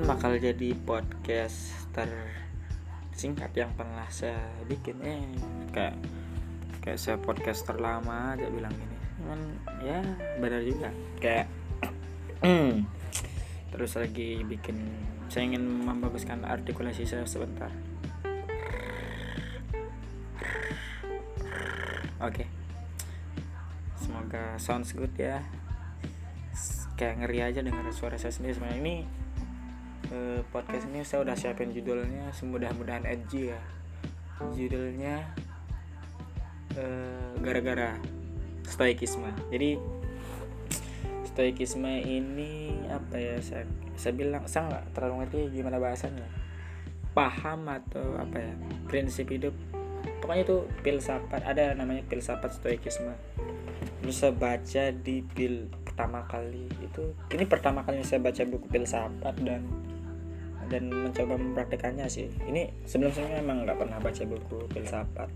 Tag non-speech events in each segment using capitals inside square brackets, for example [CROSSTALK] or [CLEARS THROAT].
mungkin bakal jadi podcast tersingkat yang pernah saya bikin. Eh kayak kayak saya podcast terlama aja bilang ini cuman ya benar juga. Kayak [CLEARS THROAT] terus lagi bikin saya ingin membaguskan artikulasi saya sebentar. Oke. Okay. semoga sounds good ya. Kayak ngeri aja dengar suara saya sendiri. Sebenarnya ini eh, podcast ini saya udah siapin judulnya semudah-mudahan edgy ya. Judulnya eh, gara-gara stoikisme. Jadi stoikisme ini apa ya saya saya bilang saya nggak terlalu ngerti gimana bahasanya paham atau apa ya prinsip hidup. Pokoknya itu filsafat ada namanya filsafat stoikisme. Bisa baca di pil pertama kali itu ini pertama kali saya baca buku filsafat dan dan mencoba mempraktekannya sih. Ini sebelum sebelumnya memang nggak pernah baca buku filsafat.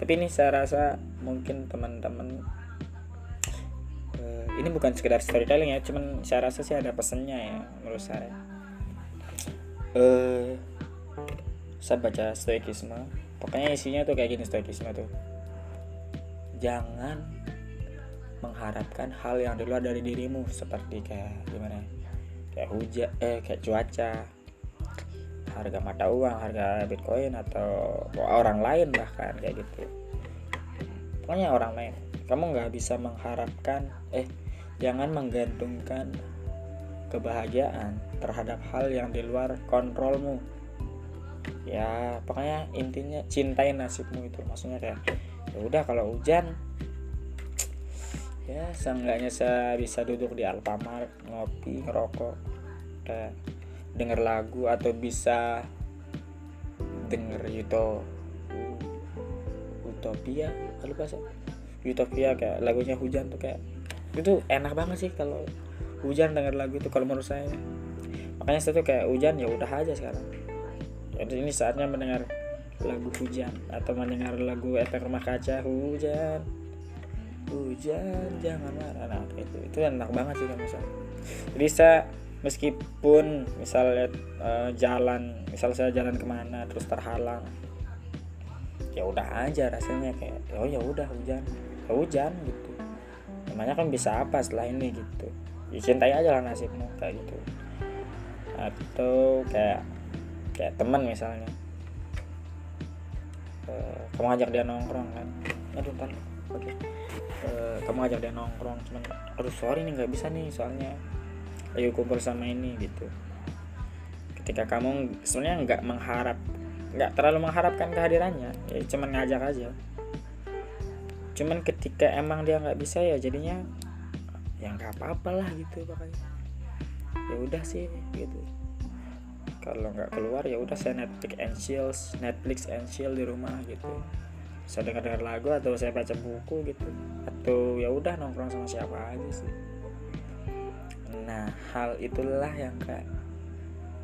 Tapi ini saya rasa mungkin teman-teman uh, ini bukan sekedar storytelling ya cuman saya rasa sih ada pesannya ya menurut saya. Uh, saya baca stoikisme. Pokoknya isinya tuh kayak gini stoikisme tuh. Jangan mengharapkan hal yang di luar dari dirimu seperti kayak gimana ya? kayak hujan eh kayak cuaca harga mata uang harga bitcoin atau orang lain bahkan kayak gitu. Pokoknya orang lain. Kamu nggak bisa mengharapkan eh jangan menggantungkan kebahagiaan terhadap hal yang di luar kontrolmu. Ya pokoknya intinya cintai nasibmu itu. Maksudnya kayak ya udah kalau hujan ya seenggaknya saya bisa duduk di Alfamart ngopi ngerokok kayak denger lagu atau bisa denger itu utopia lupa sih utopia kayak lagunya hujan tuh kayak itu enak banget sih kalau hujan denger lagu itu kalau menurut saya. Makanya saya tuh kayak hujan ya udah aja sekarang. Jadi ini saatnya mendengar lagu hujan atau mendengar lagu efek rumah kaca hujan hujan jangan marah. Nah itu itu enak banget sih kalau misalnya jadi saya meskipun misalnya uh, jalan misal saya jalan ke mana terus terhalang ya udah aja rasanya kayak oh ya udah hujan ya hujan gitu. Namanya kan bisa apa setelah ini gitu? Ya cintai aja lah nasibmu kayak gitu. Atau kayak kayak teman misalnya. Uh, kamu ajak dia nongkrong kan? Aduh ntar oke. Okay. uh, kamu ajak dia nongkrong cuman aduh sorry nih nggak bisa nih soalnya ayo kumpul sama ini gitu. Ketika kamu sebenarnya nggak mengharap nggak terlalu mengharapkan kehadirannya ya cuman ngajak aja. Cuman ketika emang dia nggak bisa ya jadinya ya nggak apa-apa lah gitu pokoknya. Ya udah sih gitu. Kalau nggak keluar ya udah saya Netflix and chill Netflix and chill di rumah gitu. Saya dengar dengar lagu atau saya baca buku gitu. Atau ya udah nongkrong sama siapa aja sih nah hal itulah yang kayak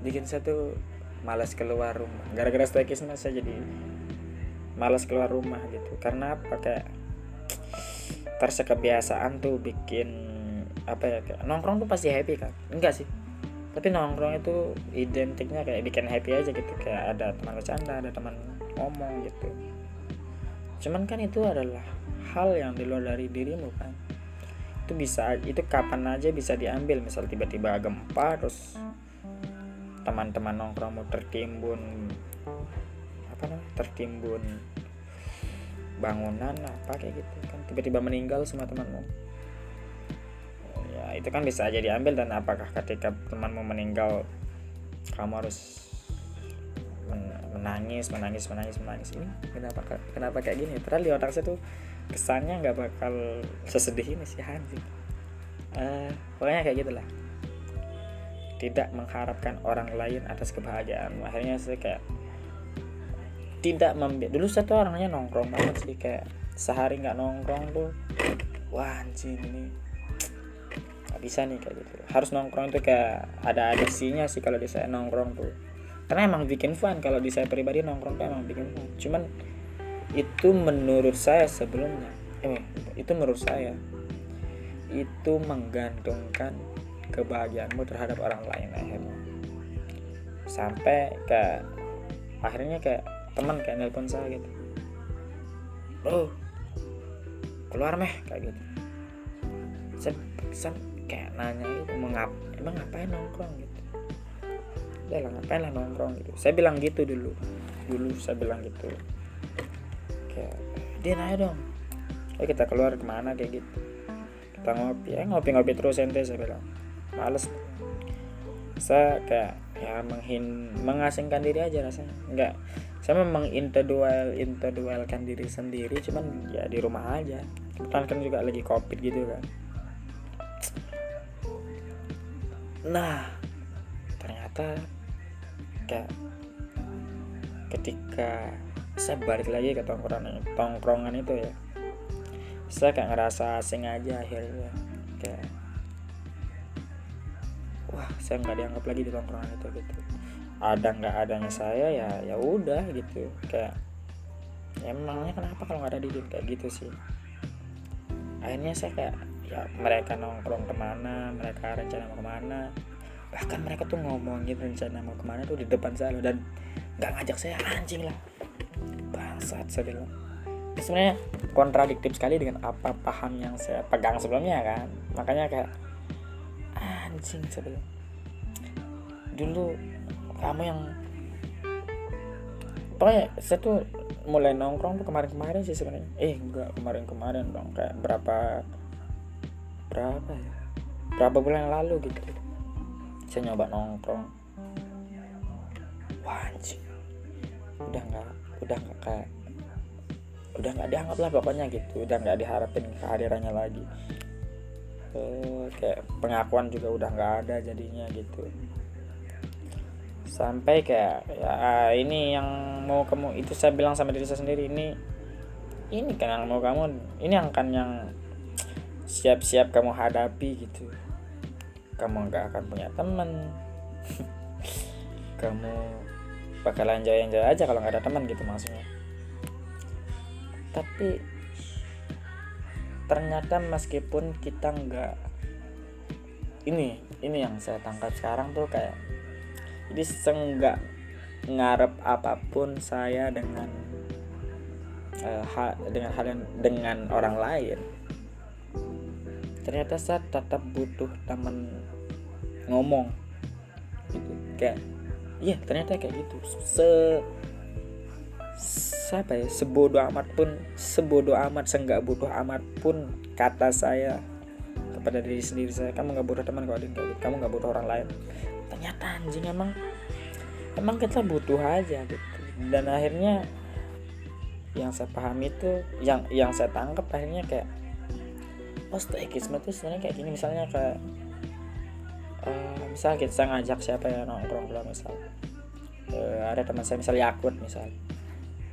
bikin saya tuh malas keluar rumah. Gara-gara stoikisme saya jadi malas keluar rumah gitu. Karena apa? Kayak kebiasaan tuh bikin apa ya kayak nongkrong tuh pasti happy kan enggak sih. Tapi nongkrong itu identiknya kayak bikin happy aja gitu. Kayak ada teman bercanda ada teman ngomong gitu. Cuman kan itu adalah hal yang di luar dari dirimu kan itu bisa itu kapan aja bisa diambil. Misal tiba-tiba gempa terus teman-teman nongkrongmu tertimbun apa namanya tertimbun bangunan apa kayak gitu kan. Tiba-tiba meninggal semua temanmu. Ya itu kan bisa aja diambil. Dan apakah ketika temanmu meninggal kamu harus menangis menangis menangis menangis? Ini kenapa kenapa kayak gini? Terus di otak saya tuh kesannya nggak bakal sesedih ini sih anjing. Uh, pokoknya kayak gitulah tidak mengharapkan orang lain atas kebahagiaan. Akhirnya saya kayak tidak membiak dulu saya tuh orangnya nongkrong banget sih kayak sehari nggak nongkrong tuh wah anjing ini nggak bisa nih kayak gitu. Harus nongkrong tuh kayak ada adisinya sih kalau di saya nongkrong tuh. Karena emang bikin fun kalau di saya pribadi nongkrong tuh emang bikin fun. Cuman itu menurut saya sebelumnya. Eh, itu menurut saya. Itu menggantungkan kebahagiaanmu terhadap orang lain akhirnya. Sampai ke akhirnya kayak teman kayak nelpon saya gitu. Bro keluar meh kayak gitu. Saya, saya kayak nanya itu mengap emang ngapain nongkrong? gitu. Udah lah ngapain lah nongkrong? gitu. Saya bilang gitu dulu. Dulu saya bilang gitu kayak dia nanya dong. Ayo kita keluar ke mana kayak gitu. Kita ngopi ya ngopi-ngopi terus ente saya bilang. Males. Saya kayak ya menghin mengasingkan diri aja rasanya. Enggak. Saya memang individual individualkan diri sendiri cuman ya di rumah aja. Kebetulan kan juga lagi covid gitu kan. Nah ternyata kayak ketika saya balik lagi ke tongkrongan tongkrongan itu ya. Saya kayak ngerasa asing aja akhirnya kayak wah saya nggak dianggap lagi di tongkrongan itu gitu. Ada nggak adanya saya ya ya udah gitu. Kayak ya emangnya kenapa kalau nggak ada Didin? Kayak gitu sih. Akhirnya saya kayak ya mereka nongkrong ke mana mereka rencana mau ke mana. Bahkan mereka tuh ngomongin rencana mau ke mana tuh di depan saya dan nggak ngajak saya anjing lah bangsat saya bilang sebenarnya kontradiktif sekali dengan apa paham yang saya pegang sebelumnya kan? Makanya kayak anjing sebelum. Dulu kamu yang pokoknya saya tuh mulai nongkrong tuh kemarin-kemarin sih sebenarnya. Eh enggak kemarin-kemarin dong. Kayak berapa berapa ya? Berapa bulan yang lalu gitu. Saya nyoba nongkrong. Wah anjing. Udah nggak udah kayak udah nggak dianggap lah pokoknya gitu udah nggak diharapin kehadirannya lagi. Eh, kayak pengakuan juga udah nggak ada jadinya gitu. Sampai kayak ya ini yang mau kamu itu saya bilang sama diri saya sendiri ini ini kan yang mau kamu ini yang kan yang siap-siap kamu hadapi gitu. Kamu nggak akan punya teman. [LAUGHS] Kamu bakalan enjoy-enjoy aja kalau nggak ada teman gitu maksudnya. Tapi ternyata meskipun kita nggak ini ini yang saya tangkap sekarang tuh kayak jadi senggak ngarep apa pun saya dengan uh, ha, dengan hal yang dengan orang lain. Ternyata saya tetap butuh teman ngomong. Gitu. Kayak iya ternyata kayak gitu. Se siapa ya? Sebodoh amat pun sebodoh amat seenggak bodoh amat pun kata saya kepada diri sendiri saya kamu nggak butuh teman kalau gitu. Kamu nggak butuh orang lain. Ternyata anjing emang emang kita butuh aja gitu. Dan akhirnya yang saya pahami itu yang yang saya tangkap akhirnya kayak oh itu sebenarnya kayak gini. Misalnya kayak uh, misal kita ngajak siapa ya nongkrong lah misal. Uh, ada teman saya misal Yakut misal.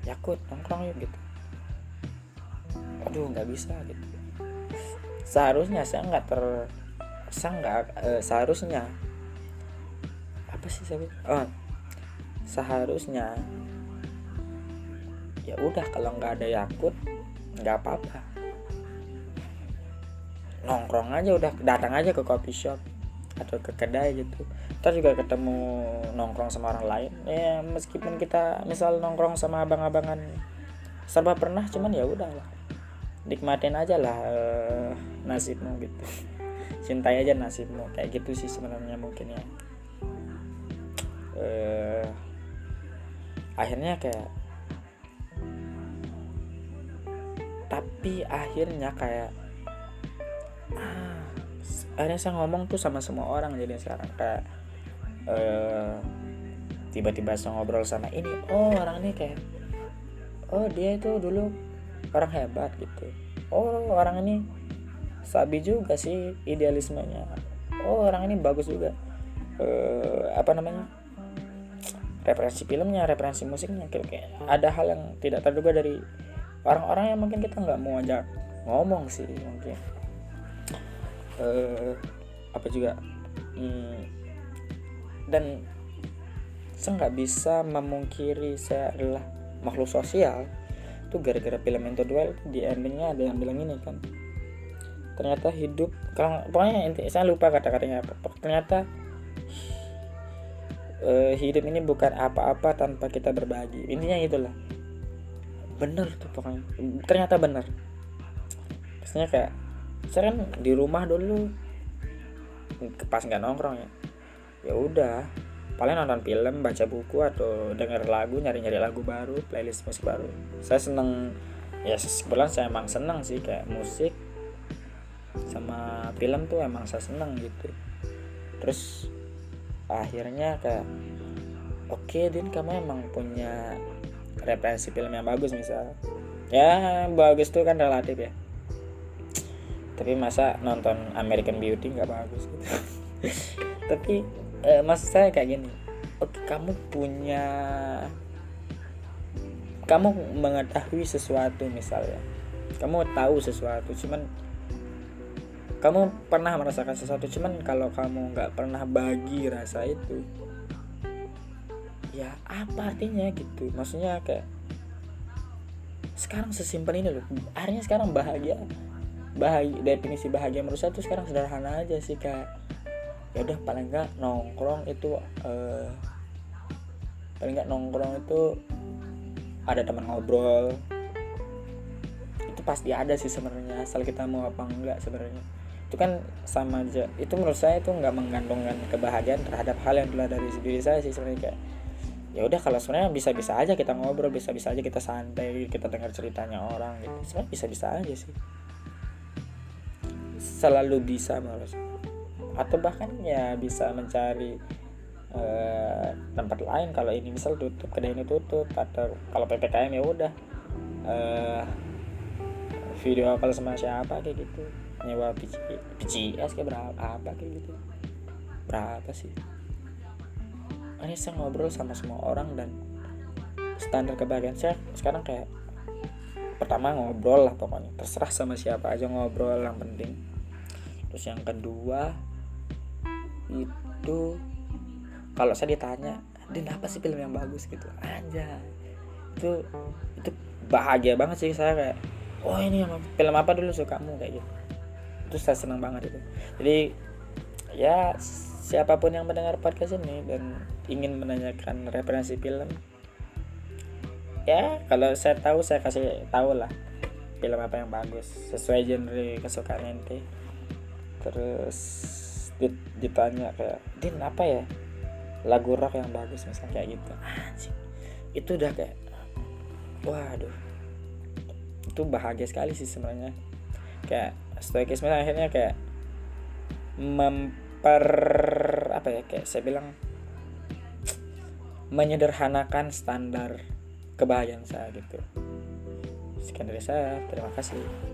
Yakut nongkrong yuk gitu. Aduh nggak bisa gitu. Seharusnya saya nggak ter saya nggak uh, seharusnya apa sih saya oh, seharusnya ya udah kalau nggak ada Yakut nggak apa-apa. Nongkrong aja udah datang aja ke coffee shop atau ke kedai gitu. Kita juga ketemu nongkrong sama orang lain. Ya meskipun kita misal nongkrong sama abang-abangan serba pernah cuman ya udah lah. Nikmatin aja lah uh, nasibmu gitu. [LAUGHS] Cintai aja nasibmu kayak gitu sih sebenarnya mungkin ya. Uh, akhirnya kayak tapi akhirnya kayak akhirnya saya ngomong tuh sama semua orang jadi sekarang. Kayak uh, tiba-tiba saya ngobrol sama ini oh orang ini kayak oh dia itu dulu orang hebat gitu. Oh orang ini sabi juga sih idealismenya. Oh orang ini bagus juga. Uh, apa namanya? Referensi filmnya referensi musiknya kayak, kayak ada hal yang tidak terduga dari orang-orang yang mungkin kita nggak mau ajak ngomong sih mungkin uh, apa juga? Hmm, dan saya nggak bisa memungkiri saya adalah makhluk sosial. Itu gara-gara film Into Duel di endingnya ada yang bilang ini kan. Ternyata hidup kalau pokoknya inti saya lupa kata-katanya apa. Ternyata uh, hidup ini bukan apa-apa tanpa kita berbagi. Intinya itulah. Bener tuh pokoknya. Ternyata bener biasanya kayak saya di rumah dulu. Pas nggak nongkrong ya. Ya udah paling nonton film baca buku atau denger lagu nyari nyari lagu baru playlist musik baru. Saya seneng ya sebulan saya emang seneng sih kayak musik sama film tuh emang saya seneng gitu. Terus akhirnya kayak oke okay, din kamu emang punya referensi film yang bagus misal. Ya bagus tuh kan relatif ya tapi masa nonton American Beauty nggak bagus gitu. [LAUGHS] Tapi eh, maksud saya kayak gini. Oke kamu punya kamu mengetahui sesuatu misalnya. Kamu tahu sesuatu cuman kamu pernah merasakan sesuatu cuman kalau kamu nggak pernah bagi rasa itu ya apa artinya gitu? Maksudnya kayak sekarang sesimpel ini loh. Akhirnya sekarang bahagia bahagia definisi bahagia menurut saya tuh sekarang sederhana aja sih kayak ya udah paling nggak nongkrong itu uh, paling nggak nongkrong itu ada teman ngobrol. Itu pasti ada sih sebenarnya asal kita mau apa enggak sebenarnya. Itu kan sama aja. Itu menurut saya itu nggak menggantungkan kebahagiaan terhadap hal yang telah dari diri saya sih sebenarnya kayak ya udah kalau sebenarnya bisa-bisa aja kita ngobrol bisa-bisa aja kita santai kita dengar ceritanya orang gitu. Sebenarnya bisa-bisa aja sih selalu bisa saya atau bahkan ya bisa mencari uh, tempat lain kalau ini misal tutup kedai ini tutup atau kalau ppkm ya udah uh, video call sama siapa kayak gitu nyewa PC, PCS kayak berapa apa kayak gitu. Berapa sih? Ini saya ngobrol sama semua orang dan standar kebahagiaan saya sekarang kayak pertama ngobrol lah pokoknya terserah sama siapa aja ngobrol yang penting terus yang kedua itu kalau saya ditanya Din apa sih film yang bagus? Gitu. Aja itu itu bahagia banget sih saya kayak oh ini yang film apa dulu sukamu? Kayak gitu. Itu saya senang banget itu. Jadi ya siapa pun yang mendengar podcast ini dan ingin menanyakan referensi film ya kalau saya tahu saya kasih tahu lah film apa yang bagus sesuai genre kesukaan ente terus ditanya kayak din apa ya? Lagu rock yang bagus misalnya kayak gitu. Anjing. Itu udah kayak waduh. Itu bahagia sekali sih sebenarnya. Kayak stoikisme akhirnya kayak memper apa ya kayak saya bilang menyederhanakan standar kebahagiaan saya gitu. Sekian dari saya terima kasih